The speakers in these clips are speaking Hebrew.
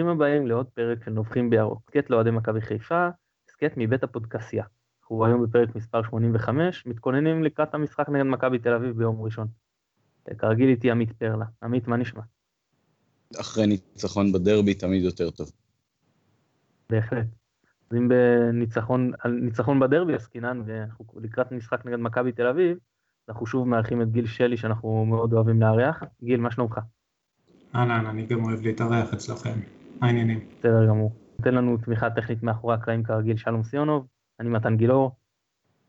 ברוכים הבאים לעוד פרק של נובחים בירוק, הסכת לאוהדי מכבי חיפה, הסכת מבית הפודקסייה. אנחנו היום בפרק מספר 85, מתכוננים לקראת המשחק נגד מכבי תל אביב ביום ראשון. כרגיל איתי עמית פרלה. עמית, מה נשמע? אחרי ניצחון בדרבי תמיד יותר טוב. בהחלט. אז אם בניצחון, על ניצחון בדרבי עסקינן, ואנחנו לקראת משחק נגד מכבי תל אביב, אנחנו שוב מארחים את גיל שלי שאנחנו מאוד אוהבים לארח. גיל, מה שלומך? אהלן, אני גם אוהב להתארח אצלכם. העניינים? בסדר גמור. נותן לנו תמיכה טכנית מאחורי הקלעים כרגיל שלום סיונוב, אני מתן גילאור.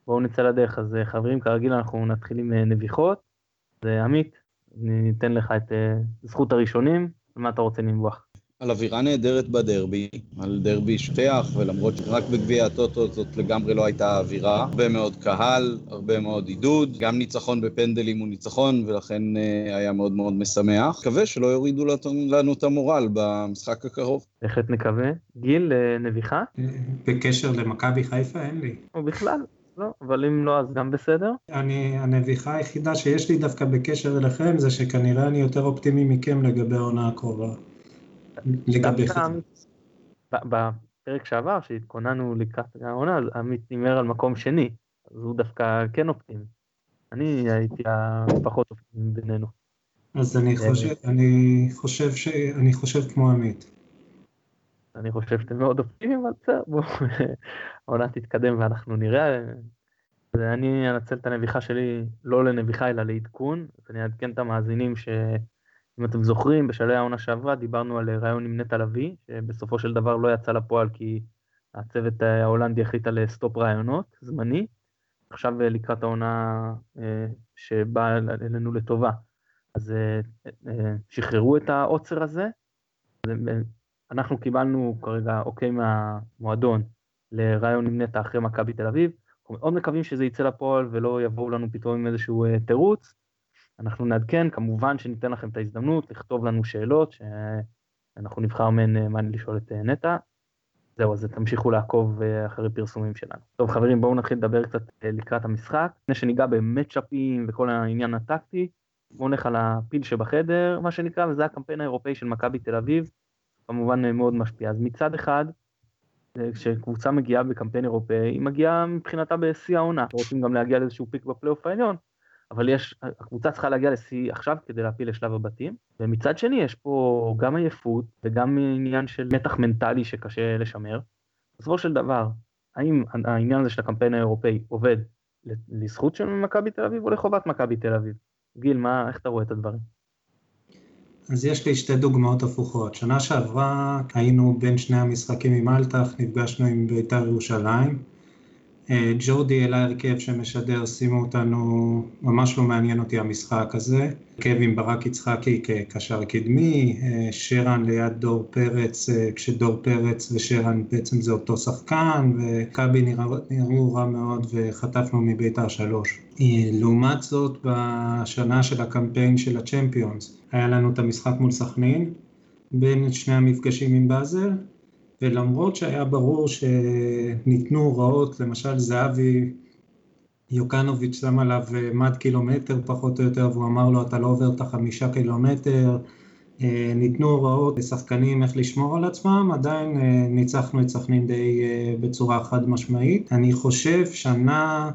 בואו נצא לדרך, אז אה, חברים, כרגיל אנחנו נתחיל עם אה, נביחות. זה עמית, ניתן לך את אה, זכות הראשונים, מה אתה רוצה לנבוח? על אווירה נהדרת בדרבי, על דרבי שטח, ולמרות שרק בגביע הטוטו זאת לגמרי לא הייתה אווירה. הרבה מאוד קהל, הרבה מאוד עידוד, גם ניצחון בפנדלים הוא ניצחון, ולכן אה, היה מאוד מאוד משמח. מקווה שלא יורידו לנו את המורל במשחק הקרוב. בהחלט נקווה. גיל, אה, נביחה? בקשר למכבי חיפה אין לי. או בכלל. לא, אבל אם לא, אז גם בסדר. אני, הנביחה היחידה שיש לי דווקא בקשר אליכם זה שכנראה אני יותר אופטימי מכם לגבי העונה הקרובה. לגבי בפרק שעבר, שהתכוננו לקראת העונה, אז עמית הימר על מקום שני, אז הוא דווקא כן אופטימי. אני הייתי הפחות אופטימי בינינו. אז אני חושב, אני חושב ש... אני חושב כמו עמית. אני חושב שאתם מאוד אופטימיים, אבל בסדר, בואו, העונה תתקדם ואנחנו נראה. ואני אנצל את הנביחה שלי לא לנביחה אלא לעדכון, אז אני אעדכן את המאזינים ש... אם אתם זוכרים, בשלהי העונה שעברה דיברנו על רעיון עם נטע לביא, שבסופו של דבר לא יצא לפועל כי הצוות ההולנדי החליט על סטופ רעיונות, זמני. עכשיו לקראת העונה אה, שבאה אלינו לטובה, אז אה, אה, שחררו את העוצר הזה. אנחנו קיבלנו כרגע אוקיי מהמועדון לרעיון עם נטע אחרי מכבי תל אביב. אנחנו מאוד מקווים שזה יצא לפועל ולא יבואו לנו פתאום עם איזשהו תירוץ. אנחנו נעדכן, כמובן שניתן לכם את ההזדמנות לכתוב לנו שאלות, שאנחנו נבחר מהן אה, מה לשאול את אה, נטע. זהו, אז תמשיכו לעקוב אה, אחרי פרסומים שלנו. טוב חברים, בואו נתחיל לדבר קצת לקראת המשחק. לפני שניגע במצ'אפים וכל העניין הטקטי, בואו נלך על הפיל שבחדר, מה שנקרא, וזה הקמפיין האירופאי של מכבי תל אביב, כמובן מאוד משפיע. אז מצד אחד, כשקבוצה מגיעה בקמפיין אירופאי, היא מגיעה מבחינתה בשיא העונה. רוצים גם להגיע לאיזשהו פיק בפלייאוף העליון, אבל יש, הקבוצה צריכה להגיע לשיא עכשיו כדי להפיל לשלב הבתים, ומצד שני יש פה גם עייפות וגם עניין של מתח מנטלי שקשה לשמר. בסופו של דבר, האם העניין הזה של הקמפיין האירופאי עובד לזכות של מכבי תל אביב או לחובת מכבי תל אביב? גיל, מה, איך אתה רואה את הדברים? אז יש לי שתי דוגמאות הפוכות. שנה שעברה היינו בין שני המשחקים עם אלטח, נפגשנו עם בית"ר ירושלים, ג'ורדי אל ההרכב שמשדר, שימו אותנו, ממש לא מעניין אותי המשחק הזה. הרכב עם ברק יצחקי כקשר קדמי, אה, שרן ליד דור פרץ, אה, כשדור פרץ ושרן בעצם זה אותו שחקן, וכבי נראו רע מאוד וחטפנו מביתר שלוש. לעומת זאת, בשנה של הקמפיין של הצ'מפיונס, היה לנו את המשחק מול סכנין, בין שני המפגשים עם באזל, ולמרות שהיה ברור שניתנו הוראות, למשל זהבי יוקנוביץ' שם עליו אה, מד קילומטר פחות או יותר והוא אמר לו אתה לא עובר את החמישה קילומטר, אה, ניתנו הוראות לשחקנים איך לשמור על עצמם, עדיין אה, ניצחנו את סכנין די בצורה חד משמעית. אני חושב שנה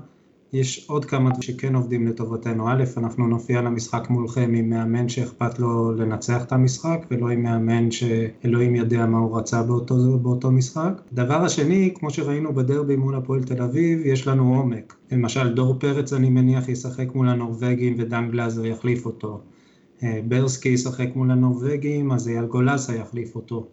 יש עוד כמה דברים שכן עובדים לטובתנו. א', אנחנו נופיע למשחק מולכם עם מאמן שאכפת לו לנצח את המשחק, ולא עם מאמן שאלוהים יודע מה הוא רצה באותו, באותו משחק. דבר השני, כמו שראינו בדרבי מול הפועל תל אביב, יש לנו עומק. למשל, דור פרץ אני מניח ישחק מול הנורבגים ודן גלאזר יחליף אותו. אה, ברסקי ישחק מול הנורבגים, אז אייל גולסה יחליף אותו.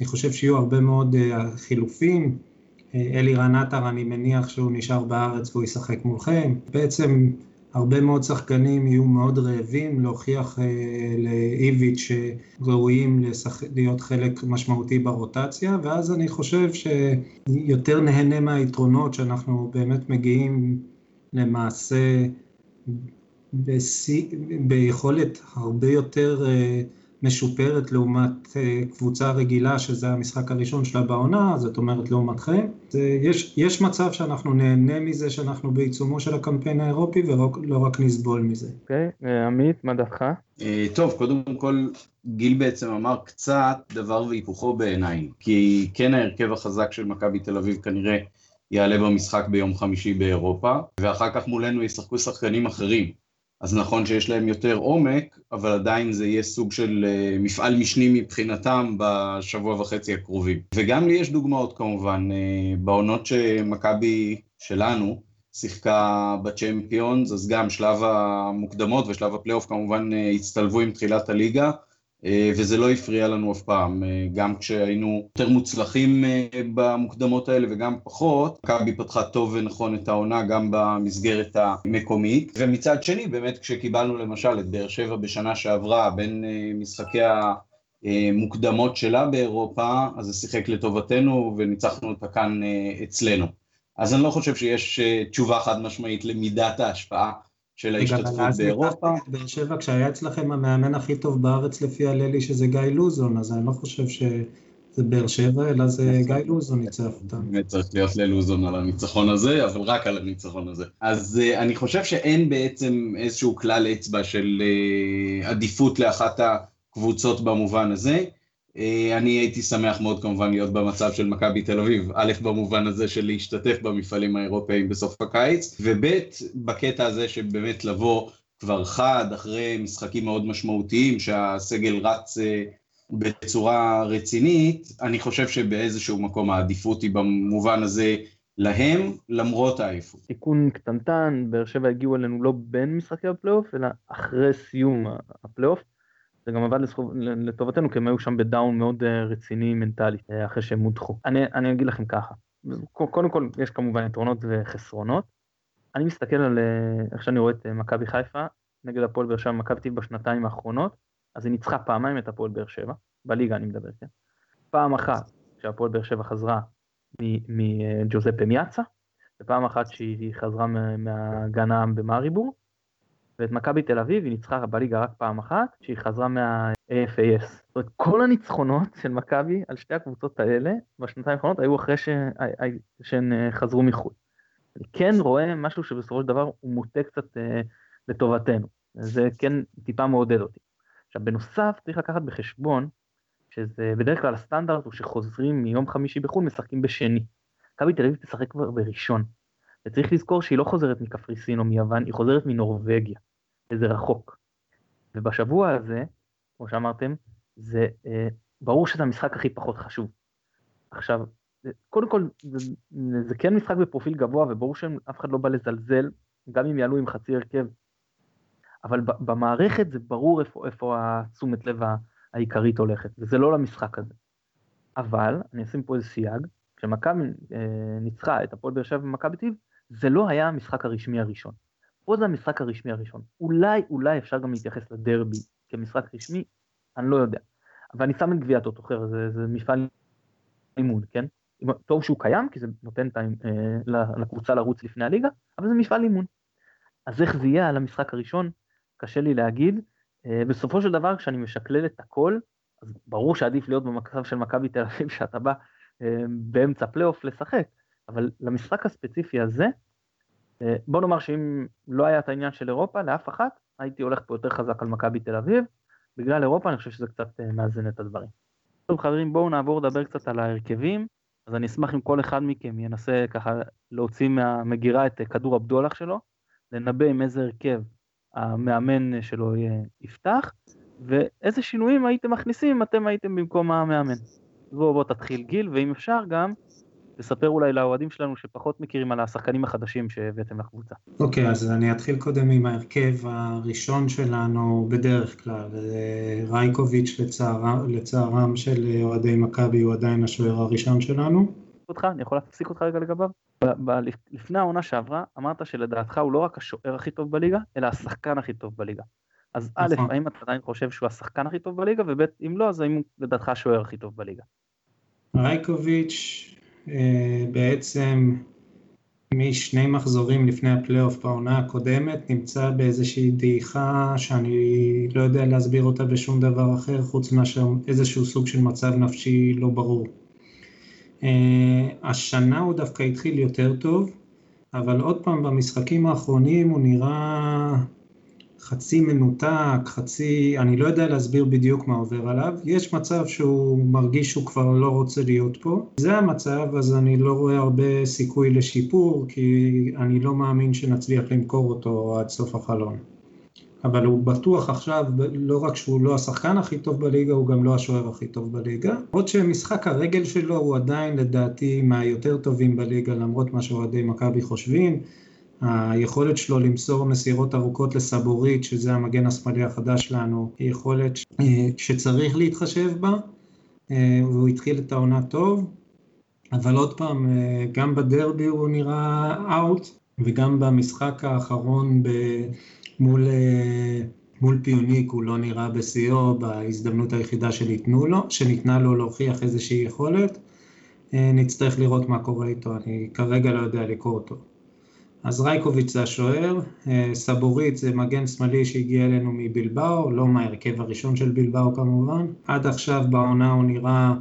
אני חושב שיהיו הרבה מאוד אה, חילופים. אלירן עטר, אני מניח שהוא נשאר בארץ והוא ישחק מולכם. בעצם הרבה מאוד שחקנים יהיו מאוד רעבים להוכיח אה, לאיביץ' שראויים לשח... להיות חלק משמעותי ברוטציה, ואז אני חושב שיותר נהנה מהיתרונות שאנחנו באמת מגיעים למעשה בשיא, ביכולת הרבה יותר אה, משופרת לעומת אה, קבוצה רגילה שזה המשחק הראשון שלה בעונה, זאת אומרת לעומתכם. יש, יש מצב שאנחנו נהנה מזה שאנחנו בעיצומו של הקמפיין האירופי ולא רק נסבול מזה. אוקיי, okay, עמית, מה דעתך? טוב, קודם כל גיל בעצם אמר קצת דבר והיפוכו בעיניי, כי כן ההרכב החזק של מכבי תל אביב כנראה יעלה במשחק ביום חמישי באירופה, ואחר כך מולנו ישחקו שחקנים אחרים. אז נכון שיש להם יותר עומק, אבל עדיין זה יהיה סוג של אה, מפעל משני מבחינתם בשבוע וחצי הקרובים. וגם לי יש דוגמאות כמובן, אה, בעונות שמכבי שלנו שיחקה בצ'מפיונס, אז גם שלב המוקדמות ושלב הפלייאוף כמובן אה, הצטלבו עם תחילת הליגה, וזה לא הפריע לנו אף פעם, אה, גם כשהיינו יותר מוצלחים אה, במוקדמות האלה וגם פחות, מכבי פתחה טוב ונכון את העונה גם במסגרת המקומית, ומצד שני באמת כשקיבלנו למשל את באר שבע בשנה שעברה בין משחקי המוקדמות שלה באירופה, אז זה שיחק לטובתנו וניצחנו אותה כאן אצלנו. אז אני לא חושב שיש תשובה חד משמעית למידת ההשפעה של ההשתתפות באירופה. באר שבע, כשהיה אצלכם המאמן הכי טוב בארץ לפי הללי שזה גיא לוזון, אז אני לא חושב שזה באר שבע, אלא זה גיא לוזון ניצח אותם. באמת צריך להיות ללוזון על הניצחון הזה, אבל רק על הניצחון הזה. אז uh, אני חושב שאין בעצם איזשהו כלל אצבע של uh, עדיפות לאחת הקבוצות במובן הזה. אה, אני הייתי שמח מאוד כמובן להיות במצב של מכבי תל אביב, א' במובן הזה של להשתתף במפעלים האירופאיים בסוף הקיץ, וב' בקטע הזה שבאמת לבוא כבר חד אחרי משחקים מאוד משמעותיים שהסגל רץ אה, בצורה רצינית, אני חושב שבאיזשהו מקום העדיפות היא במובן הזה להם, למרות העייפות. תיקון קטנטן, באר שבע הגיעו אלינו לא בין משחקי הפלייאוף, אלא אחרי סיום הפלייאוף. זה גם עבד לטובתנו כי הם היו שם ב down מאוד אה, רציני מנטלית אה, אחרי שהם הודחו. אני, אני אגיד לכם ככה, קודם כל יש כמובן יתרונות וחסרונות. אני מסתכל על אה, איך שאני רואה את מכבי חיפה נגד הפועל באר שבע מכבי תל אביב בשנתיים האחרונות, אז היא ניצחה פעמיים את הפועל באר שבע, בליגה אני מדבר, כן? פעם אחת כשהפועל באר שבע חזרה מג'וזפה מיאצה, ופעם אחת שהיא חזרה מהגנה במאריבור, ואת מכבי תל אביב היא ניצחה בליגה רק פעם אחת, שהיא חזרה מה-AFAS. זאת אומרת, כל הניצחונות של מכבי על שתי הקבוצות האלה בשנתיים האחרונות היו אחרי. שהן אה, חזרו מחו"ל. אני כן רואה משהו שבסופו של דבר הוא מוטה קצת אה, לטובתנו. זה כן טיפה מעודד אותי. עכשיו, בנוסף צריך לקחת בחשבון שזה בדרך כלל הסטנדרט הוא שחוזרים מיום חמישי בחו"ל משחקים בשני. מכבי תל אביב תשחק כבר בראשון. וצריך לזכור שהיא לא חוזרת מקפריסין או מיוון, היא חוזרת מנורבגיה. וזה רחוק. ובשבוע הזה, כמו שאמרתם, זה אה, ברור שזה המשחק הכי פחות חשוב. עכשיו, קודם כל, זה, זה כן משחק בפרופיל גבוה, וברור שאף אחד לא בא לזלזל, גם אם יעלו עם חצי הרכב. אבל במערכת זה ברור איפה, איפה התשומת לב העיקרית הולכת, וזה לא למשחק הזה. אבל, אני אשים פה איזה סייג, כשמכבי אה, ניצחה את הפועל באר שבע ומכבי טיב, זה לא היה המשחק הרשמי הראשון. פה זה המשחק הרשמי הראשון. אולי, אולי אפשר גם להתייחס לדרבי כמשחק רשמי, אני לא יודע. אבל אני שם את גביעת אוטוכר, זה, זה מפעל אימון, כן? טוב שהוא קיים, כי זה נותן טיים אה, לקבוצה לרוץ לפני הליגה, אבל זה מפעל אימון. אז איך זה יהיה על המשחק הראשון? קשה לי להגיד. אה, בסופו של דבר, כשאני משקלל את הכל, אז ברור שעדיף להיות במצב של מכבי תל אביב, שאתה בא אה, באמצע פלייאוף לשחק, אבל למשחק הספציפי הזה, בוא נאמר שאם לא היה את העניין של אירופה לאף אחת, הייתי הולך פה יותר חזק על מכבי תל אביב. בגלל אירופה אני חושב שזה קצת אה, מאזן את הדברים. טוב חברים בואו נעבור לדבר קצת על ההרכבים. אז אני אשמח אם כל אחד מכם ינסה ככה להוציא מהמגירה את אה, כדור הבדולח שלו, לנבא עם איזה הרכב המאמן שלו יפתח, ואיזה שינויים הייתם מכניסים אם אתם הייתם במקום המאמן. בואו בוא תתחיל גיל, ואם אפשר גם, תספר אולי לאוהדים שלנו שפחות מכירים על השחקנים החדשים שהבאתם לקבוצה. אוקיי, okay, אז אני אתחיל קודם עם ההרכב הראשון שלנו בדרך כלל. רייקוביץ' לצער, לצערם של אוהדי מכבי הוא עדיין השוער הראשון שלנו. אותך, אני יכול להפסיק אותך רגע לגביו? לפני העונה שעברה אמרת שלדעתך הוא לא רק השוער הכי טוב בליגה, אלא השחקן הכי טוב בליגה. אז א', נכון. האם אתה עדיין חושב שהוא השחקן הכי טוב בליגה, וב', אם לא, אז האם הוא לדעתך השוער הכי טוב בליגה? רייקוביץ' אה, בעצם משני מחזורים לפני הפלייאוף בעונה הקודמת נמצא באיזושהי דעיכה שאני לא יודע להסביר אותה בשום דבר אחר חוץ מאשר איזשהו סוג של מצב נפשי לא ברור. השנה הוא דווקא התחיל יותר טוב, אבל עוד פעם במשחקים האחרונים הוא נראה חצי מנותק, חצי, אני לא יודע להסביר בדיוק מה עובר עליו, יש מצב שהוא מרגיש שהוא כבר לא רוצה להיות פה, זה המצב אז אני לא רואה הרבה סיכוי לשיפור כי אני לא מאמין שנצליח למכור אותו עד סוף החלון. אבל הוא בטוח עכשיו, לא רק שהוא לא השחקן הכי טוב בליגה, הוא גם לא השוער הכי טוב בליגה. למרות שמשחק הרגל שלו הוא עדיין לדעתי מהיותר טובים בליגה, למרות מה שאוהדי מכבי חושבים. היכולת שלו למסור מסירות ארוכות לסבורית, שזה המגן השמאלי החדש שלנו, היא יכולת אה, שצריך להתחשב בה, אה, והוא התחיל את העונה טוב, אבל עוד פעם, אה, גם בדרבי הוא נראה אאוט, וגם במשחק האחרון ב... מול, מול פיוניק הוא לא נראה בשיאו בהזדמנות היחידה שניתנו לו, שניתנה לו להוכיח איזושהי יכולת. נצטרך לראות מה קורה איתו, אני כרגע לא יודע לקרוא אותו. אז רייקוביץ' זה השוער, אה, סבורית זה מגן שמאלי שהגיע אלינו מבלבאו, לא מהרכב הראשון של בלבאו כמובן. עד עכשיו בעונה הוא נראה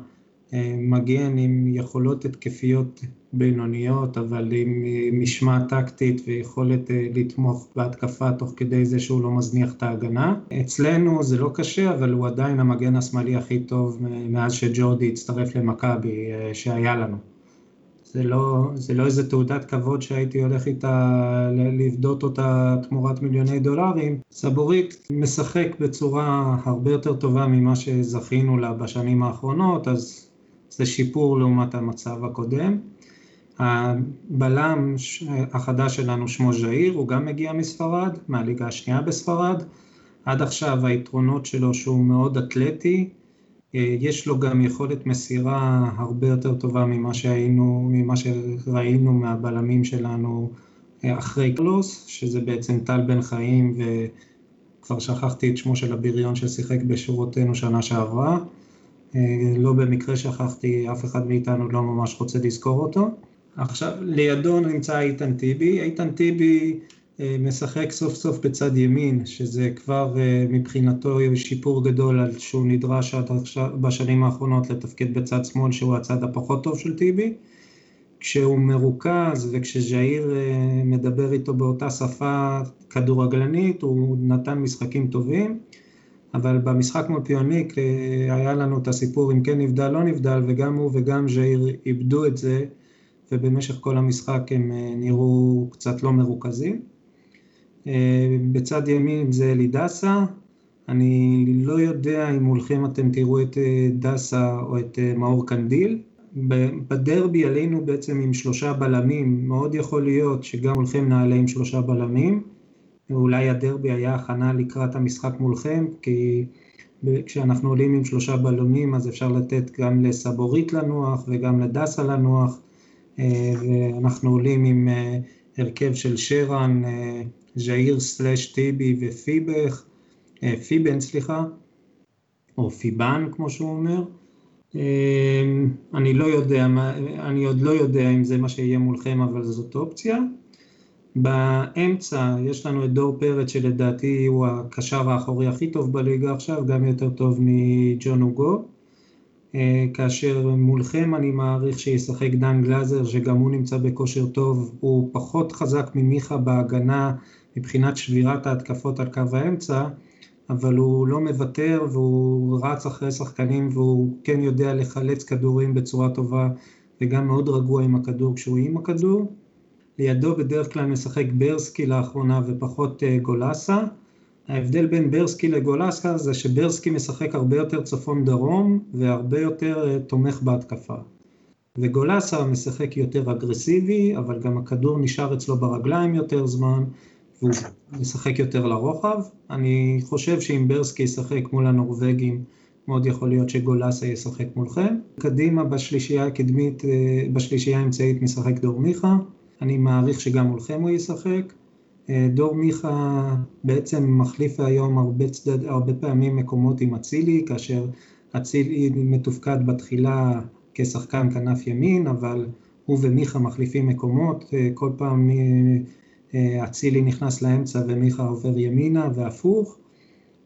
אה, מגן עם יכולות התקפיות בינוניות, אבל עם אה, משמעת טקטית ויכולת לתמוך בהתקפה תוך כדי זה שהוא לא מזניח את ההגנה. אצלנו זה לא קשה, אבל הוא עדיין המגן השמאלי הכי טוב מאז שג'ורדי הצטרף למכבי שהיה לנו. זה לא, זה לא איזה תעודת כבוד שהייתי הולך איתה לפדות אותה תמורת מיליוני דולרים. סבורית משחק בצורה הרבה יותר טובה ממה שזכינו לה בשנים האחרונות, אז זה שיפור לעומת המצב הקודם. הבלם החדש שלנו שמו ז'איר, הוא גם מגיע מספרד, מהליגה השנייה בספרד. עד עכשיו היתרונות שלו שהוא מאוד אתלטי, יש לו גם יכולת מסירה הרבה יותר טובה ממה שהיינו, ממה שראינו מהבלמים שלנו אה, אחרי קלוס, שזה בעצם טל בן חיים וכבר שכחתי את שמו של הבריון ששיחק בשורותינו שנה שעברה. אה, לא במקרה שכחתי, אף אחד מאיתנו לא ממש רוצה לזכור אותו. עכשיו, לידו נמצא איתן טיבי. איתן טיבי אה, משחק סוף סוף בצד ימין, שזה כבר אה, מבחינתו שיפור גדול על שהוא נדרש עד עכשיו, בשנים האחרונות לתפקד בצד שמאל שהוא הצד הפחות טוב של טיבי. כשהוא מרוכז וכשז'איר אה, מדבר איתו באותה שפה כדורגלנית הוא נתן משחקים טובים אבל במשחק מול פיוניק היה לנו את הסיפור אם כן נבדל לא נבדל וגם הוא וגם ז'איר איבדו את זה ובמשך כל המשחק הם נראו קצת לא מרוכזים אה, בצד ימין זה אלי דסה, אני לא יודע אם מולכם אתם תראו את אה, דסה או את אה, מאור קנדיל. בדרבי עלינו בעצם עם שלושה בלמים, מאוד יכול להיות שגם מולכם נעלה עם שלושה בלמים. אולי הדרבי היה הכנה לקראת המשחק מולכם, כי כשאנחנו עולים עם שלושה בלמים אז אפשר לתת גם לסבורית לנוח וגם לדסה לנוח, ואנחנו עולים עם הרכב של שרן, ז'איר סלאש טיבי ופיבך, אה, פיבן סליחה, או פיבן כמו שהוא אומר. אה, אני לא יודע, אני עוד לא יודע אם זה מה שיהיה מולכם אבל זאת אופציה. באמצע יש לנו את דור פרץ שלדעתי הוא הקשר האחורי הכי טוב בליגה עכשיו, גם יותר טוב מג'ון אוגו. אה, כאשר מולכם אני מעריך שישחק דן גלאזר שגם הוא נמצא בכושר טוב, הוא פחות חזק ממיכה בהגנה מבחינת שבירת ההתקפות על קו האמצע, אבל הוא לא מוותר והוא רץ אחרי שחקנים והוא כן יודע לחלץ כדורים בצורה טובה וגם מאוד רגוע עם הכדור כשהוא עם הכדור. לידו בדרך כלל משחק ברסקי לאחרונה ופחות אה, גולסה. ההבדל בין ברסקי לגולסה זה שברסקי משחק הרבה יותר צפון דרום והרבה יותר אה, תומך בהתקפה. וגולסה משחק יותר אגרסיבי, אבל גם הכדור נשאר אצלו ברגליים יותר זמן, והוא משחק יותר לרוחב. אני חושב שאם ברסקי ישחק מול הנורבגים, מאוד יכול להיות שגולסה ישחק מולכם. קדימה בשלישייה הקדמית, אה, בשלישייה האמצעית משחק דור מיכה. אני מעריך שגם מולכם הוא ישחק. אה, דור מיכה בעצם מחליף היום הרבה, צדד, הרבה פעמים מקומות עם אצילי, כאשר אצילי מתופקד בתחילה כשחקן כנף ימין, אבל הוא ומיכה מחליפים מקומות, כל פעם אצילי נכנס לאמצע ומיכה עובר ימינה והפוך.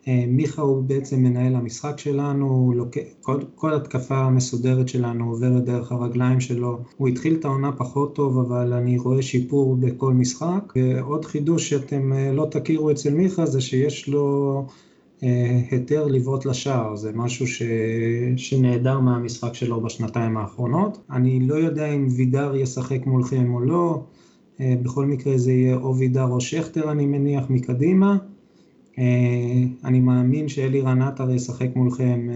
מיכה הוא בעצם מנהל המשחק שלנו, כל, כל התקפה המסודרת שלנו עוברת דרך הרגליים שלו. הוא התחיל את העונה פחות טוב, אבל אני רואה שיפור בכל משחק. ועוד חידוש שאתם לא תכירו אצל מיכה זה שיש לו היתר לבעוט לשער, זה משהו ש... שנעדר מהמשחק שלו בשנתיים האחרונות. אני לא יודע אם וידר ישחק מולכם או לא, בכל מקרה זה יהיה או וידר או שכטר אני מניח מקדימה. אני מאמין שאלירן עטר ישחק מולכם,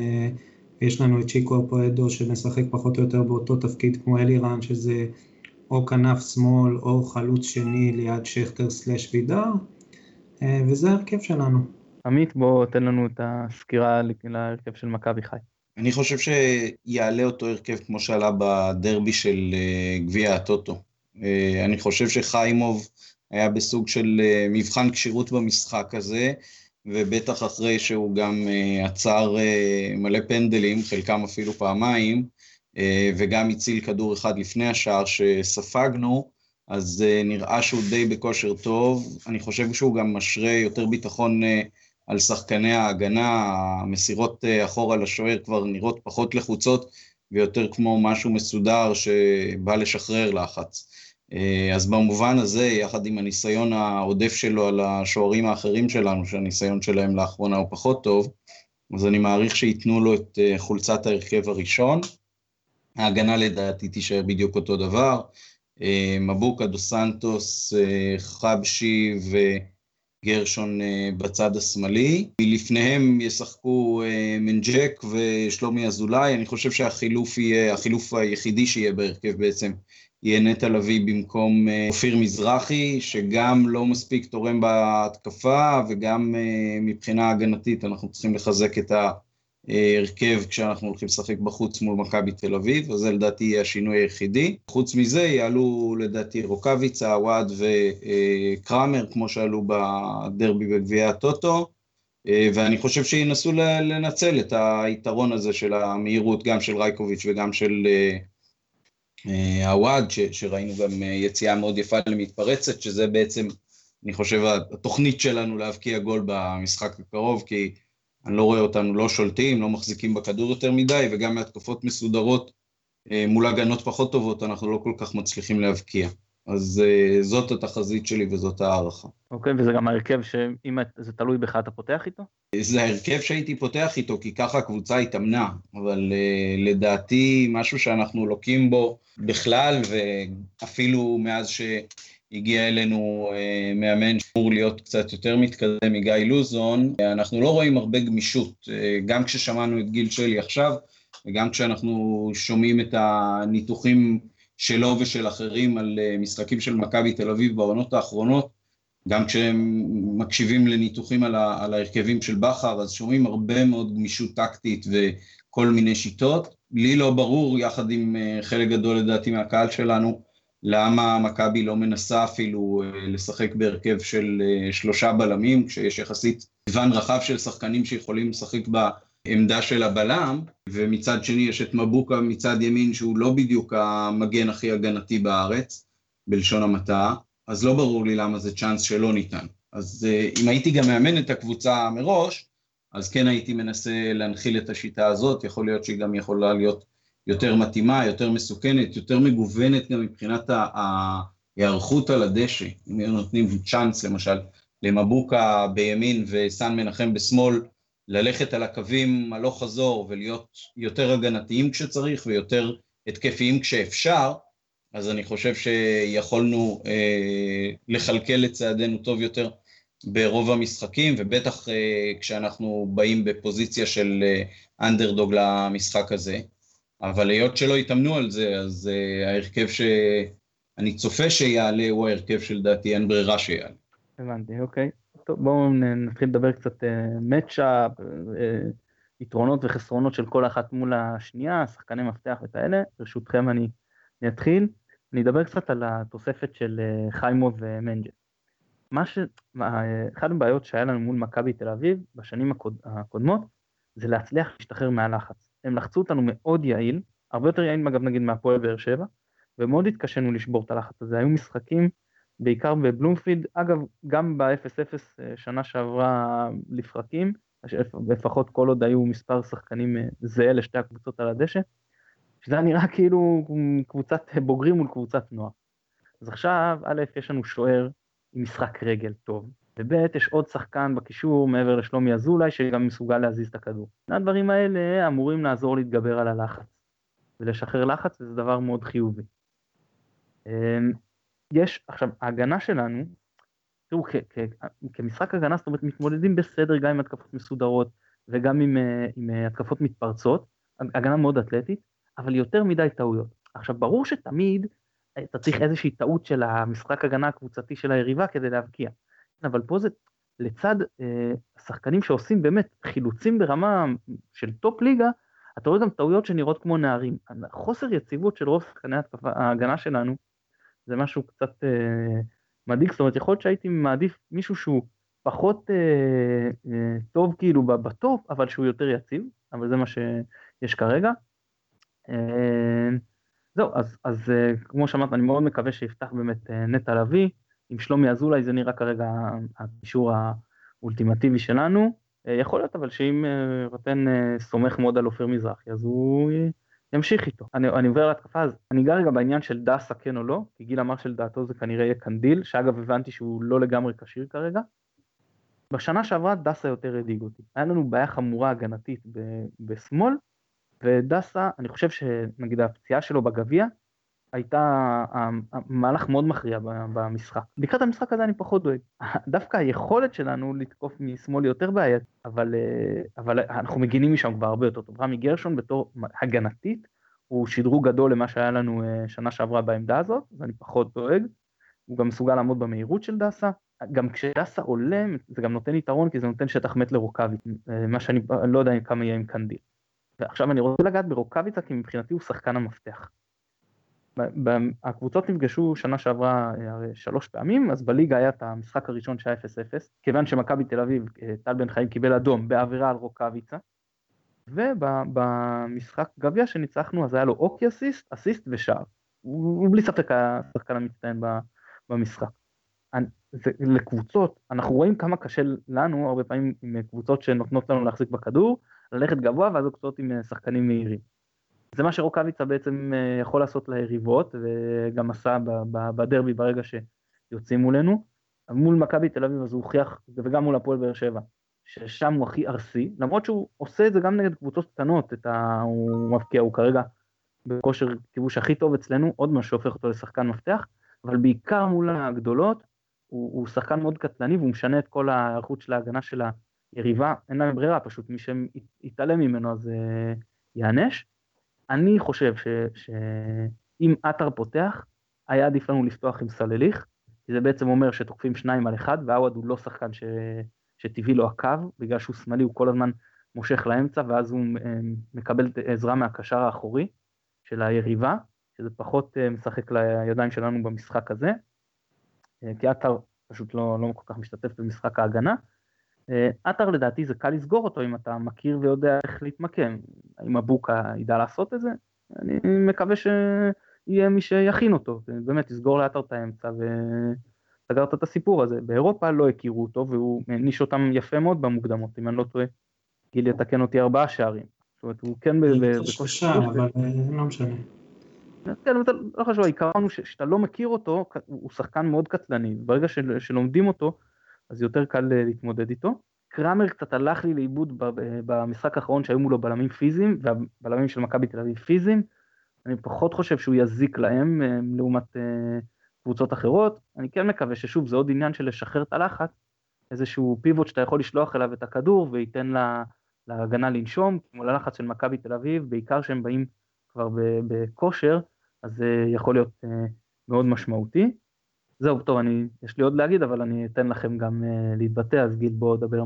יש לנו את צ'יקו פואדו שמשחק פחות או יותר באותו תפקיד כמו אלירן, שזה או כנף שמאל או חלוץ שני ליד שכטר סלש וידר, וזה ההרכב שלנו. עמית, בוא תן לנו את הסקירה להרכב של מכבי חי. אני חושב שיעלה אותו הרכב כמו שעלה בדרבי של גביע הטוטו. אני חושב שחיימוב היה בסוג של מבחן כשירות במשחק הזה, ובטח אחרי שהוא גם עצר מלא פנדלים, חלקם אפילו פעמיים, וגם הציל כדור אחד לפני השער שספגנו, אז נראה שהוא די בכושר טוב. אני חושב שהוא גם משרה יותר ביטחון על שחקני ההגנה, המסירות אחורה לשוער כבר נראות פחות לחוצות ויותר כמו משהו מסודר שבא לשחרר לחץ. אז במובן הזה, יחד עם הניסיון העודף שלו על השוערים האחרים שלנו, שהניסיון שלהם לאחרונה הוא פחות טוב, אז אני מעריך שייתנו לו את חולצת ההרכב הראשון. ההגנה לדעתי תישאר בדיוק אותו דבר. מבוקה דו סנטוס, חבשי ו... גרשון בצד השמאלי, לפניהם ישחקו מנג'ק ושלומי אזולאי, אני חושב שהחילוף יהיה, החילוף היחידי שיהיה בהרכב בעצם, יהיה נטע לביא במקום אופיר מזרחי, שגם לא מספיק תורם בהתקפה וגם מבחינה הגנתית אנחנו צריכים לחזק את ההרכב כשאנחנו הולכים לשחק בחוץ מול מכבי תל אביב, אז זה לדעתי יהיה השינוי היחידי. חוץ מזה יעלו לדעתי רוקאביצה, עוואד וקראמר, כמו שעלו בדרבי בגביע הטוטו, ואני חושב שינסו לנצל את היתרון הזה של המהירות, גם של רייקוביץ' וגם של עוואד, שראינו גם יציאה מאוד יפה למתפרצת, שזה בעצם, אני חושב, התוכנית שלנו להבקיע גול במשחק הקרוב, כי אני לא רואה אותנו לא שולטים, לא מחזיקים בכדור יותר מדי, וגם מהתקפות מסודרות מול הגנות פחות טובות, אנחנו לא כל כך מצליחים להבקיע. אז זאת התחזית שלי וזאת הערכה. אוקיי, וזה גם ההרכב שאם זה תלוי בך אתה פותח איתו? זה ההרכב שהייתי פותח איתו, כי ככה הקבוצה התאמנה, אבל לדעתי משהו שאנחנו לוקים בו בכלל, ואפילו מאז ש... הגיע אלינו מאמן שאמור להיות קצת יותר מתקדם מגיא לוזון, אנחנו לא רואים הרבה גמישות, גם כששמענו את גיל שלי עכשיו, וגם כשאנחנו שומעים את הניתוחים שלו ושל אחרים על משחקים של מכבי תל אביב בעונות האחרונות, גם כשהם מקשיבים לניתוחים על, על ההרכבים של בכר, אז שומעים הרבה מאוד גמישות טקטית וכל מיני שיטות. לי לא ברור, יחד עם חלק גדול לדעתי מהקהל שלנו, למה מכבי לא מנסה אפילו לשחק בהרכב של שלושה בלמים, כשיש יחסית מגוון רחב של שחקנים שיכולים לשחק בעמדה של הבלם, ומצד שני יש את מבוקה מצד ימין שהוא לא בדיוק המגן הכי הגנתי בארץ, בלשון המעטה, אז לא ברור לי למה זה צ'אנס שלא ניתן. אז אם הייתי גם מאמן את הקבוצה מראש, אז כן הייתי מנסה להנחיל את השיטה הזאת, יכול להיות שהיא גם יכולה להיות יותר מתאימה, יותר מסוכנת, יותר מגוונת גם מבחינת ההיערכות על הדשא. אם נותנים צ'אנס למשל למבוקה בימין וסן מנחם בשמאל, ללכת על הקווים הלוך חזור ולהיות יותר הגנתיים כשצריך ויותר התקפיים כשאפשר, אז אני חושב שיכולנו אה, לכלכל את צעדינו טוב יותר ברוב המשחקים, ובטח אה, כשאנחנו באים בפוזיציה של אה, אנדרדוג למשחק הזה. אבל היות שלא התאמנו על זה, אז uh, ההרכב שאני צופה שיעלה הוא ההרכב שלדעתי אין ברירה שיעלה. הבנתי, אוקיי. טוב, בואו נתחיל לדבר קצת מצ'אפ, uh, uh, יתרונות וחסרונות של כל אחת מול השנייה, שחקני מפתח וכאלה. ברשותכם אני, אני אתחיל. אני אדבר קצת על התוספת של חיימו ומנג'ה. מה ש... אחת הבעיות שהיה לנו מול מכבי תל אביב בשנים הקוד... הקודמות, זה להצליח להשתחרר מהלחץ. הם לחצו אותנו מאוד יעיל, הרבה יותר יעיל אגב נגיד מהפועל באר שבע, ומאוד התקשינו לשבור את הלחץ הזה. היו משחקים, בעיקר בבלומפילד, אגב, גם ב-0-0 שנה שעברה לפרקים, לפחות כל עוד היו מספר שחקנים זהה לשתי הקבוצות על הדשא, שזה נראה כאילו קבוצת בוגרים מול קבוצת נוער. אז עכשיו, א', יש לנו שוער עם משחק רגל טוב, וב' יש עוד שחקן בקישור מעבר לשלומי אזולאי שגם מסוגל להזיז את הכדור. הדברים האלה אמורים לעזור להתגבר על הלחץ, ולשחרר לחץ זה דבר מאוד חיובי. יש, עכשיו, ההגנה שלנו, תראו, כמשחק הגנה, זאת אומרת, מתמודדים בסדר גם עם התקפות מסודרות וגם עם, אה, עם אה, התקפות מתפרצות, הגנה מאוד אתלטית, אבל יותר מדי טעויות. עכשיו, ברור שתמיד אתה צריך איזושהי טעות של המשחק הגנה הקבוצתי של היריבה כדי להבקיע. אבל פה זה לצד אה, השחקנים שעושים באמת חילוצים ברמה של top ליגה, אתה רואה גם טעויות שנראות כמו נערים. חוסר יציבות של רוב שחקני ההגנה שלנו זה משהו קצת אה, מדאיג, זאת אומרת יכול להיות שהייתי מעדיף מישהו שהוא פחות אה, אה, טוב כאילו בטופ, אבל שהוא יותר יציב, אבל זה מה שיש כרגע. אה, זהו, אז, אז אה, כמו שאמרת, אני מאוד מקווה שיפתח באמת אה, נטע לביא, עם שלומי אזולאי זה נראה כרגע הקישור האולטימטיבי שלנו. אה, יכול להיות אבל שאם רטן סומך מאוד על אופיר מזרחי, אז הוא ימשיך איתו. אני, אני עובר להתקפה, אז אני אגע רגע בעניין של דסה כן או לא, כי גיל אמר שלדעתו זה כנראה יהיה קנדיל, שאגב הבנתי שהוא לא לגמרי כשיר כרגע. בשנה שעברה דסה יותר הדאיג אותי. היה לנו בעיה חמורה הגנתית בשמאל, ודסה, אני חושב שנגיד הפציעה שלו בגביע, הייתה מהלך מאוד מכריע במשחק. לקראת המשחק הזה אני פחות דואג. דווקא היכולת שלנו לתקוף משמאל יותר בעיית, אבל, אה, אבל אנחנו מגינים משם כבר הרבה יותר טוב. רמי גרשון בתור הגנתית, הוא שדרוג גדול למה שהיה לנו אה, שנה שעברה בעמדה הזאת, אז אני פחות דואג. הוא גם מסוגל לעמוד במהירות של דסה. גם כשדסה עולה, זה גם נותן יתרון, כי זה נותן שטח מת לרוקאבי, אה, מה שאני לא יודע כמה יהיה עם קנדיל. ועכשיו אני רוצה לגעת ברוקאביצה, כי מבחינתי הוא שחקן המפתח. הקבוצות נפגשו שנה שעברה הרי שלוש פעמים, אז בליגה היה את המשחק הראשון שהיה 0-0, כיוון שמכבי תל אביב, אה, טל בן חיים קיבל אדום בעבירה על רוקאביצה, ובמשחק גביע שניצחנו אז היה לו אוקי אסיסט, אסיסט ושער. הוא בלי ספק השחקן המצטיין במשחק. זה, לקבוצות, אנחנו רואים כמה קשה לנו הרבה פעמים עם קבוצות שנותנות לנו להחזיק בכדור, ללכת גבוה ואז קבוצות עם שחקנים מהירים. זה מה שרוקאביצה בעצם אה, יכול לעשות ליריבות, וגם עשה בדרבי ברגע שיוצאים מולנו. מול מכבי תל אביב אז הוא הוכיח, וגם מול הפועל באר שבע, ששם הוא הכי ארסי, למרות שהוא עושה את זה גם נגד קבוצות קטנות, ה... הוא מבקיע, הוא כרגע בכושר כיבוש הכי טוב אצלנו, עוד מה שהופך אותו לשחקן מפתח, אבל בעיקר מול הגדולות, הוא, הוא שחקן מאוד קטלני והוא משנה את כל ההיערכות של ההגנה של היריבה, אין להם ברירה, פשוט מי שיתעלם ממנו אז uh, יענש. אני חושב שאם עטר פותח, היה עדיף לנו לפתוח עם סלליך, כי זה בעצם אומר שתוקפים שניים על אחד, ועווד הוא לא שחקן ש... שטבעי לו הקו, בגלל שהוא שמאלי הוא כל הזמן מושך לאמצע, ואז הוא אה, מקבל עזרה מהקשר האחורי של היריבה, שזה פחות אה, משחק לידיים שלנו במשחק הזה, אה, כי עטר פשוט לא, לא כל כך משתתף במשחק ההגנה. עטר לדעתי זה קל לסגור אותו אם אתה מכיר ויודע איך להתמקם. האם אבוקה ידע לעשות את זה? אני מקווה שיהיה מי שיכין אותו, ובאמת יסגור לעטר את האמצע וסגרת את הסיפור הזה. באירופה לא הכירו אותו והוא העניש אותם יפה מאוד במוקדמות, אם אני לא טועה. גיל יתקן אותי ארבעה שערים. זאת אומרת, הוא כן בקושי... אבל אה, לא משנה. כן, אבל לא חשוב, העיקרון הוא שאתה לא מכיר אותו, הוא שחקן מאוד קטלני, ברגע שלומדים אותו, אז יותר קל אה, להתמודד איתו. קראמר קצת הלך לי לאיבוד במשחק האחרון שהיו מולו בלמים פיזיים, והבלמים של מכבי תל אביב פיזיים. אני פחות חושב שהוא יזיק להם אה, לעומת אה, קבוצות אחרות. אני כן מקווה ששוב זה עוד עניין של לשחרר את הלחץ, איזשהו פיבוט שאתה יכול לשלוח אליו את הכדור וייתן להגנה לנשום, מול הלחץ של מכבי תל אביב, בעיקר שהם באים כבר בכושר, אז זה יכול להיות מאוד משמעותי. זהו, טוב, אני, יש לי עוד להגיד, אבל אני אתן לכם גם uh, להתבטא, אז גיל בואו דבר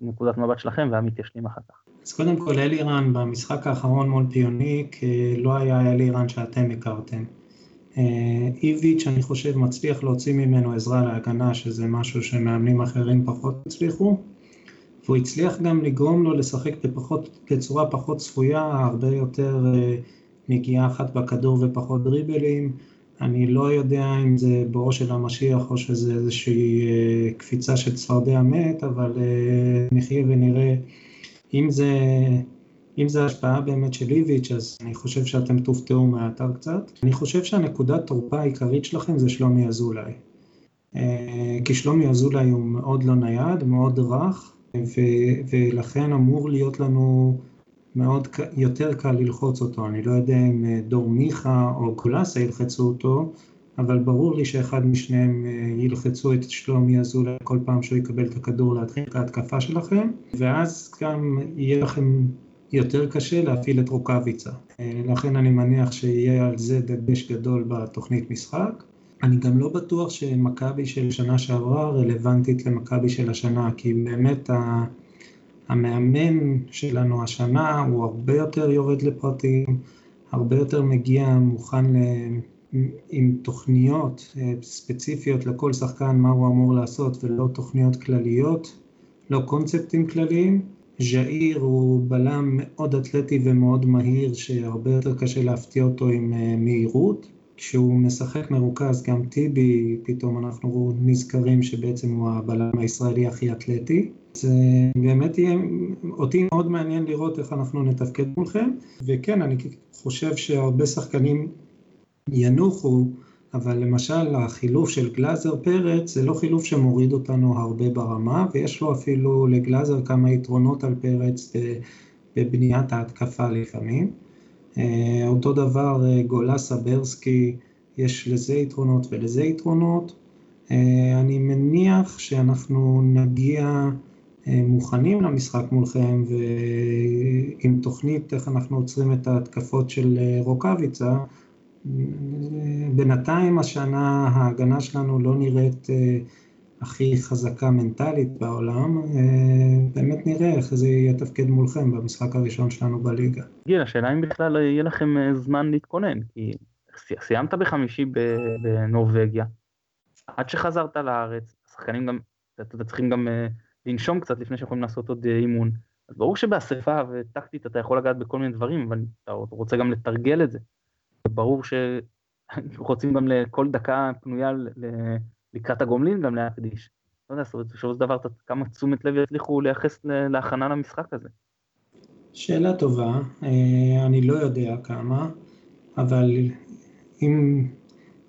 מנקודת מבט שלכם, ועמית ישלים אחר כך. אז קודם כל, אלירן במשחק האחרון מול פיוניק לא היה אלירן שאתם הכרתם. אה, איביץ', אני חושב, מצליח להוציא ממנו עזרה להגנה, שזה משהו שמאמנים אחרים פחות הצליחו. והוא הצליח גם לגרום לו לשחק בפחות, בצורה פחות צפויה, הרבה יותר נגיעה אחת בכדור ופחות דריבלים. אני לא יודע אם זה בואו של המשיח או שזה איזושהי אה, קפיצה של צפרדע מת, אבל אה, נחיה ונראה. אם זה, אם זה השפעה באמת של איביץ', אז אני חושב שאתם תופתעו מהאתר קצת. אני חושב שהנקודת תורפה העיקרית שלכם זה שלומי אזולאי. אה, כי שלומי אזולאי הוא מאוד לא נייד, מאוד רך, ו- ולכן אמור להיות לנו מאוד יותר קל ללחוץ אותו. אני לא יודע אם אה, דור מיכה או גולסה ילחצו אותו, אבל ברור לי שאחד משניהם אה, ילחצו את שלומי אזולאי כל פעם שהוא יקבל את הכדור להתחיל את ההתקפה שלכם, ואז גם יהיה לכם יותר קשה להפעיל את רוקאביצה. לכן אני מניח שיהיה על זה דגש גדול בתוכנית משחק. אני גם לא בטוח שמכבי של שנה שעברה רלוונטית למכבי של השנה, כי באמת המאמן שלנו השנה הוא הרבה יותר יורד לפרטים, הרבה יותר מגיע מוכן ל... עם תוכניות אה, ספציפיות לכל שחקן מה הוא אמור לעשות ולא תוכניות כלליות, לא קונספטים כלליים. ז'איר הוא בלם מאוד אתלטי ומאוד מהיר שהרבה יותר קשה להפתיע אותו עם אה, מהירות. כשהוא משחק מרוכז, גם טיבי, פתאום אנחנו נזכרים שבעצם הוא הבלם הישראלי הכי אתלטי. זה באמת יהיה, אותי מאוד מעניין לראות איך אנחנו נתפקד מולכם, וכן, אני חושב שהרבה שחקנים ינוחו, אבל למשל החילוף של גלאזר פרץ זה לא חילוף שמוריד אותנו הרבה ברמה, ויש לו אפילו לגלאזר כמה יתרונות על פרץ בבניית ההתקפה לפעמים. אה, אותו דבר אה, גולסה ברסקי, יש לזה יתרונות ולזה יתרונות. אה, אני מניח שאנחנו נגיע מוכנים למשחק מולכם ועם תוכנית איך אנחנו עוצרים את ההתקפות של רוקאביצה. בינתיים השנה ההגנה שלנו לא נראית הכי חזקה מנטלית בעולם, אה, באמת נראה איך זה יתפקד מולכם במשחק הראשון שלנו בליגה. גיל, השאלה אם בכלל יהיה לכם אה, זמן להתכונן, כי סיימת בחמישי בנורבגיה, עד שחזרת לארץ, השחקנים גם, אתם צריכים גם אה, לנשום קצת לפני שיכולים לעשות עוד אימון. אז ברור שבאספה וטקטית אתה יכול לגעת בכל מיני דברים, אבל אתה רוצה גם לתרגל את זה. ברור שרוצים גם לכל דקה פנויה לקראת הגומלין גם להקדיש. לא יודע, בסופו של דבר כמה תשומת לב יצליחו לייחס להכנה למשחק הזה. שאלה טובה, אה, אני לא יודע כמה, אבל אם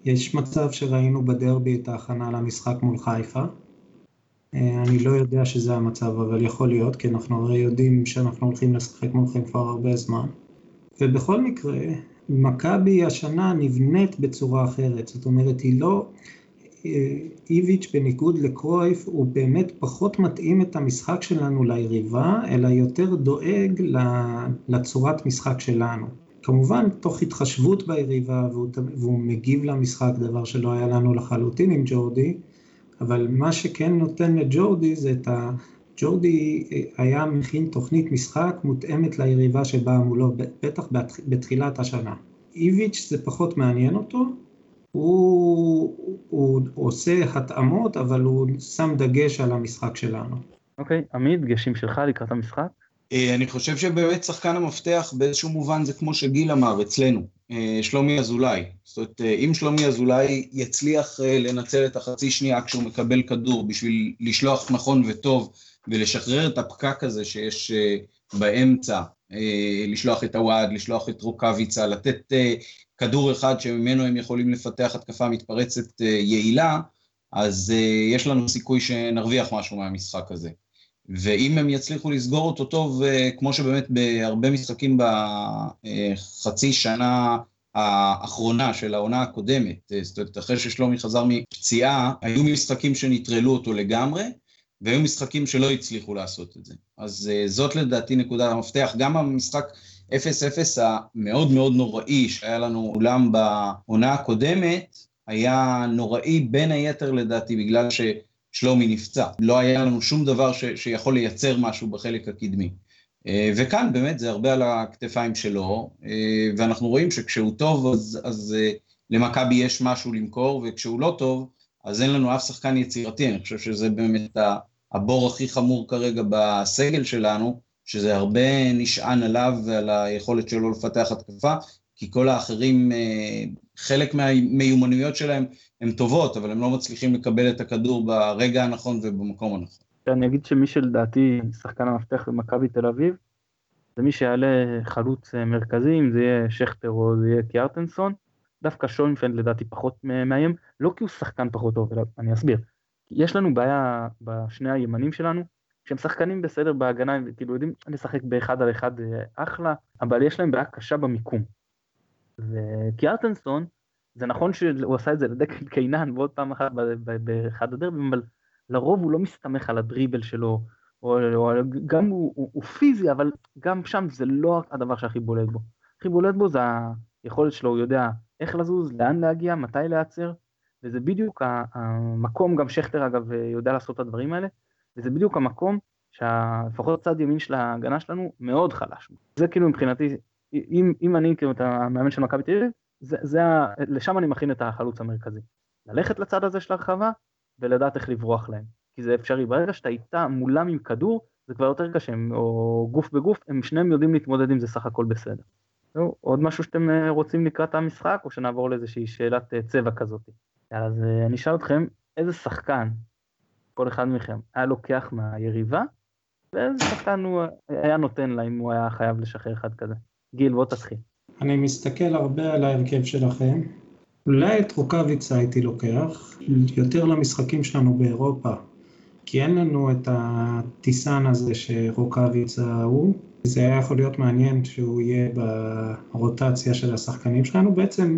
יש מצב שראינו בדרבי את ההכנה למשחק מול חיפה, אה, אני לא יודע שזה המצב, אבל יכול להיות, כי אנחנו הרי יודעים שאנחנו הולכים לשחק מולכם כבר הרבה זמן. ובכל מקרה, מכבי השנה נבנית בצורה אחרת, זאת אומרת, היא לא, איביץ' בניגוד לקרויף הוא באמת פחות מתאים את המשחק שלנו ליריבה, אלא יותר דואג לצורת משחק שלנו. כמובן תוך התחשבות ביריבה והוא, והוא מגיב למשחק, דבר שלא היה לנו לחלוטין עם ג'ורדי, אבל מה שכן נותן לג'ורדי זה את ה... ג'ורדי היה מכין תוכנית משחק מותאמת ליריבה שבאה מולו, בטח בתחילת השנה. איביץ' זה פחות מעניין אותו, הוא, הוא עושה התאמות, אבל הוא שם דגש על המשחק שלנו. אוקיי, okay, עמית, דגשים שלך לקראת המשחק? אה, אני חושב שבאמת שחקן המפתח באיזשהו מובן זה כמו שגיל אמר אצלנו, אה, שלומי אזולאי. זאת אומרת, אה, אם שלומי אזולאי יצליח לנצל את החצי שנייה כשהוא מקבל כדור בשביל לשלוח נכון וטוב ולשחרר את הפקק הזה שיש באמצע, לשלוח את הוואד, לשלוח את רוקאביצה, לתת כדור אחד שממנו הם יכולים לפתח התקפה מתפרצת אה, יעילה, אז אה, יש לנו סיכוי שנרוויח משהו מהמשחק הזה. ואם הם יצליחו לסגור אותו טוב, אה, כמו שבאמת בהרבה משחקים בחצי שנה האחרונה של העונה הקודמת, זאת אומרת, אחרי ששלומי חזר מפציעה, היו משחקים שנטרלו אותו לגמרי, והיו משחקים שלא הצליחו לעשות את זה. אז זאת לדעתי נקודת המפתח. גם המשחק 0-0 המאוד מאוד נוראי שהיה לנו אולם בעונה הקודמת, היה נוראי בין היתר לדעתי בגלל ששלומי נפצע. לא היה לנו שום דבר ש, שיכול לייצר משהו בחלק הקדמי. אה, וכאן באמת זה הרבה על הכתפיים שלו, אה, ואנחנו רואים שכשהוא טוב אז, אז אה, למכבי יש משהו למכור, וכשהוא לא טוב אז אין לנו אף שחקן יצירתי, אני חושב שזה באמת הבור הכי חמור כרגע בסגל שלנו, שזה הרבה נשען עליו ועל היכולת שלו לפתח התקפה, כי כל האחרים, אה, חלק מהמיומנויות שלהם הן טובות, אבל הם לא מצליחים לקבל את הכדור ברגע הנכון ובמקום הנכון. אני אגיד שמי שלדעתי שחקן המפתח במכבי תל אביב, זה מי שיעלה חלוץ אה, מרכזי, אם זה יהיה שכטר או זה יהיה קיארטנסון, דווקא שוינפלד לדעתי פחות מאיים, לא כי הוא שחקן פחות טוב, אלא אני אסביר. יש לנו בעיה בשני הימנים שלנו, שהם שחקנים בסדר בהגנה, הם כאילו יודעים לשחק באחד על אחד אה, אחלה, אבל יש להם בעיה קשה במיקום. וקיארטנסון, זה נכון שהוא עשה את זה לדקל קיינן ועוד פעם אחת באחד הדרבים, אבל לרוב הוא לא מסתמך על הדריבל שלו, או, או גם הוא, הוא, הוא פיזי, אבל גם שם זה לא הדבר שהכי בולט בו. הכי בולט בו זה היכולת שלו, הוא יודע איך לזוז, לאן להגיע, מתי להיעצר, וזה בדיוק המקום, גם שכטר אגב יודע לעשות את הדברים האלה, וזה בדיוק המקום שלפחות צד ימין של ההגנה שלנו מאוד חלש. זה כאילו מבחינתי, אם, אם אני כאילו את המאמן של מכבי תל אביב, לשם אני מכין את החלוץ המרכזי. ללכת לצד הזה של הרחבה ולדעת איך לברוח להם. כי זה אפשרי. ברגע שאתה איתה מולם עם כדור, זה כבר יותר קשה, או גוף בגוף, הם שניהם יודעים להתמודד עם זה סך הכל בסדר. עוד משהו שאתם אה, רוצים לקראת המשחק, או שנעבור לאיזושהי שאלת אה, צבע כזאת? אז אה, אני אשאל אתכם, איזה שחקן, כל אחד מכם, היה לוקח מהיריבה, ואיזה שחקן הוא היה נותן לה אם הוא היה חייב לשחרר אחד כזה? גיל, בוא תתחיל. אני מסתכל הרבה על ההרכב שלכם. אולי את רוקאביצה הייתי לוקח, יותר למשחקים שלנו באירופה. כי אין לנו את הטיסן הזה שרוקאביצה הוא. זה היה יכול להיות מעניין שהוא יהיה ברוטציה של השחקנים שלנו. בעצם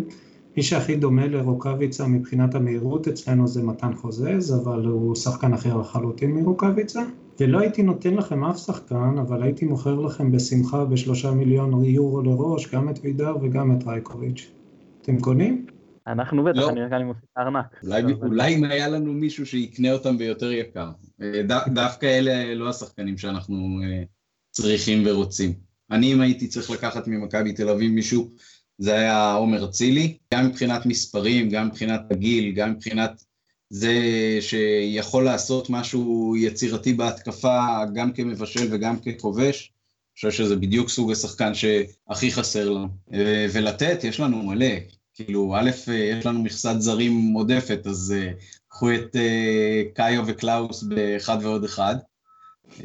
מי שהכי דומה לרוקאביצה מבחינת המהירות אצלנו זה מתן חוזז, אבל הוא שחקן אחר לחלוטין מרוקאביצה. ולא הייתי נותן לכם אף שחקן, אבל הייתי מוכר לכם בשמחה בשלושה מיליון יורו לראש, גם את וידר וגם את רייקוביץ'. אתם קונים? אנחנו בטח, לא. אני רק מוסיף ארנק. אולי, אולי אם היה לנו מישהו שיקנה אותם ביותר יקר. אה, ד, דווקא אלה לא השחקנים שאנחנו אה, צריכים ורוצים. אני אם הייתי צריך לקחת ממכבי תל אביב מישהו, זה היה עומר אצילי, גם מבחינת מספרים, גם מבחינת הגיל, גם מבחינת זה שיכול לעשות משהו יצירתי בהתקפה, גם כמבשל וגם ככובש. אני חושב שזה בדיוק סוג השחקן שהכי חסר לנו. אה, ולתת, יש לנו מלא. כאילו, א', יש לנו מכסת זרים עודפת, אז uh, קחו את uh, קאיו וקלאוס באחד ועוד אחד. Uh,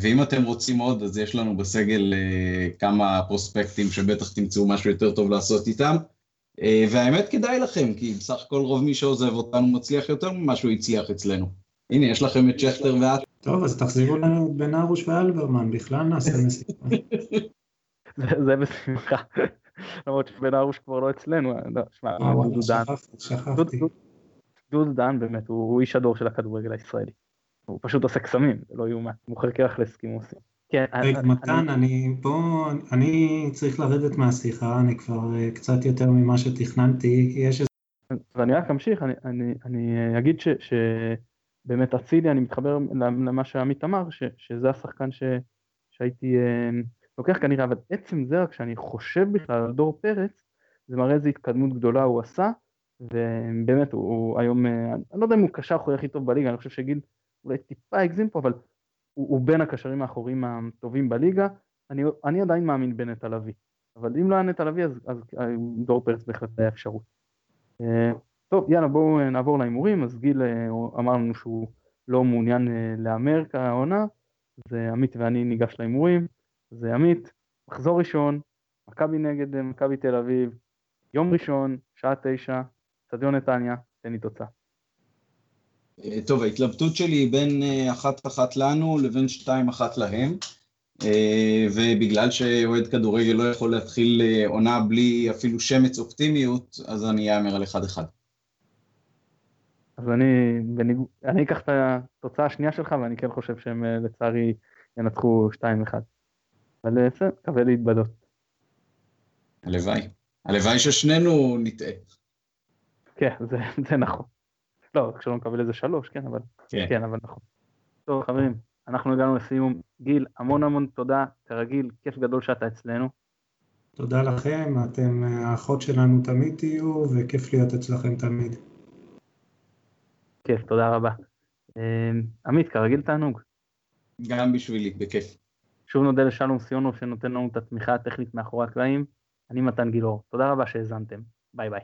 ואם אתם רוצים עוד, אז יש לנו בסגל uh, כמה פרוספקטים שבטח תמצאו משהו יותר טוב לעשות איתם. Uh, והאמת כדאי לכם, כי בסך הכל רוב מי שעוזב אותנו מצליח יותר ממה שהוא הצליח אצלנו. הנה, יש לכם את שכטר ואת. טוב, אז תחזירו לנו את בן ארוש ואלברמן, בכלל נעשה מסיבה. זה בשמחה. למרות שבן ארוש כבר לא אצלנו, לא, שמע, אה, דודו דן, דודו דן באמת, הוא איש הדור של הכדורגל הישראלי. הוא פשוט עושה קסמים, זה לא יאומן, הוא מוכר קרח לסקימוסים. כן, רגע, מתן, אני פה, אני צריך לרדת מהשיחה, אני כבר אה, קצת יותר ממה שתכננתי, יש איזה... ואני רק אמשיך, אני אגיד שבאמת אצילי, אני מתחבר למה שעמית אמר, שזה השחקן שהייתי אה, לוקח כנראה, אבל עצם זה רק שאני חושב בכלל על דור פרץ, זה מראה איזה התקדמות גדולה הוא עשה, ובאמת הוא, הוא היום, אה, אני לא יודע אם הוא קשר הכי טוב בליגה, אני חושב שגיל אולי טיפה הגזים פה, אבל הוא, הוא בין הקשרים האחוריים הטובים בליגה, אני, אני עדיין מאמין בנטע לביא, אבל אם לא היה נטע לביא אז, אז דור פרץ בהחלט היה אפשרות. אה, טוב יאללה בואו נעבור להימורים, אז גיל אה, אמר לנו שהוא לא מעוניין להמר כהעונה, אז עמית ואני ניגש להימורים. זה עמית, מחזור ראשון, מכבי נגד אה, מכבי תל אביב, יום ראשון, שעה תשע, אצטדיון נתניה, תן לי תוצאה. אה, טוב, ההתלבטות שלי היא בין אה, אחת אחת לנו לבין שתיים אחת להם, ובגלל שאוהד כדורגל לא יכול להתחיל עונה בלי אפילו שמץ אופטימיות, אז אני אאמר על אחד אחד. אז אני, אני אקח את התוצאה השנייה שלך, ואני כן חושב שהם לצערי ינצחו 2-1. אבל בסדר, מקווה להתבדות. הלוואי. הלוואי ששנינו נטעה. כן, זה, זה נכון. לא, כשלא נקבל איזה שלוש, כן, אבל כן. כן, אבל נכון. טוב, חברים, אנחנו הגענו לסיום. גיל, המון המון תודה, כרגיל, כיף גדול שאתה אצלנו. תודה לכם, אתם האחות שלנו תמיד תהיו, וכיף להיות אצלכם תמיד. כיף, תודה רבה. אה, עמית, כרגיל תענוג. גם בשבילי, בכיף. שוב נודה לשלום סיונוב שנותן לנו את התמיכה הטכנית מאחורי הקלעים. אני מתן גילאור. תודה רבה שהאזנתם. ביי ביי.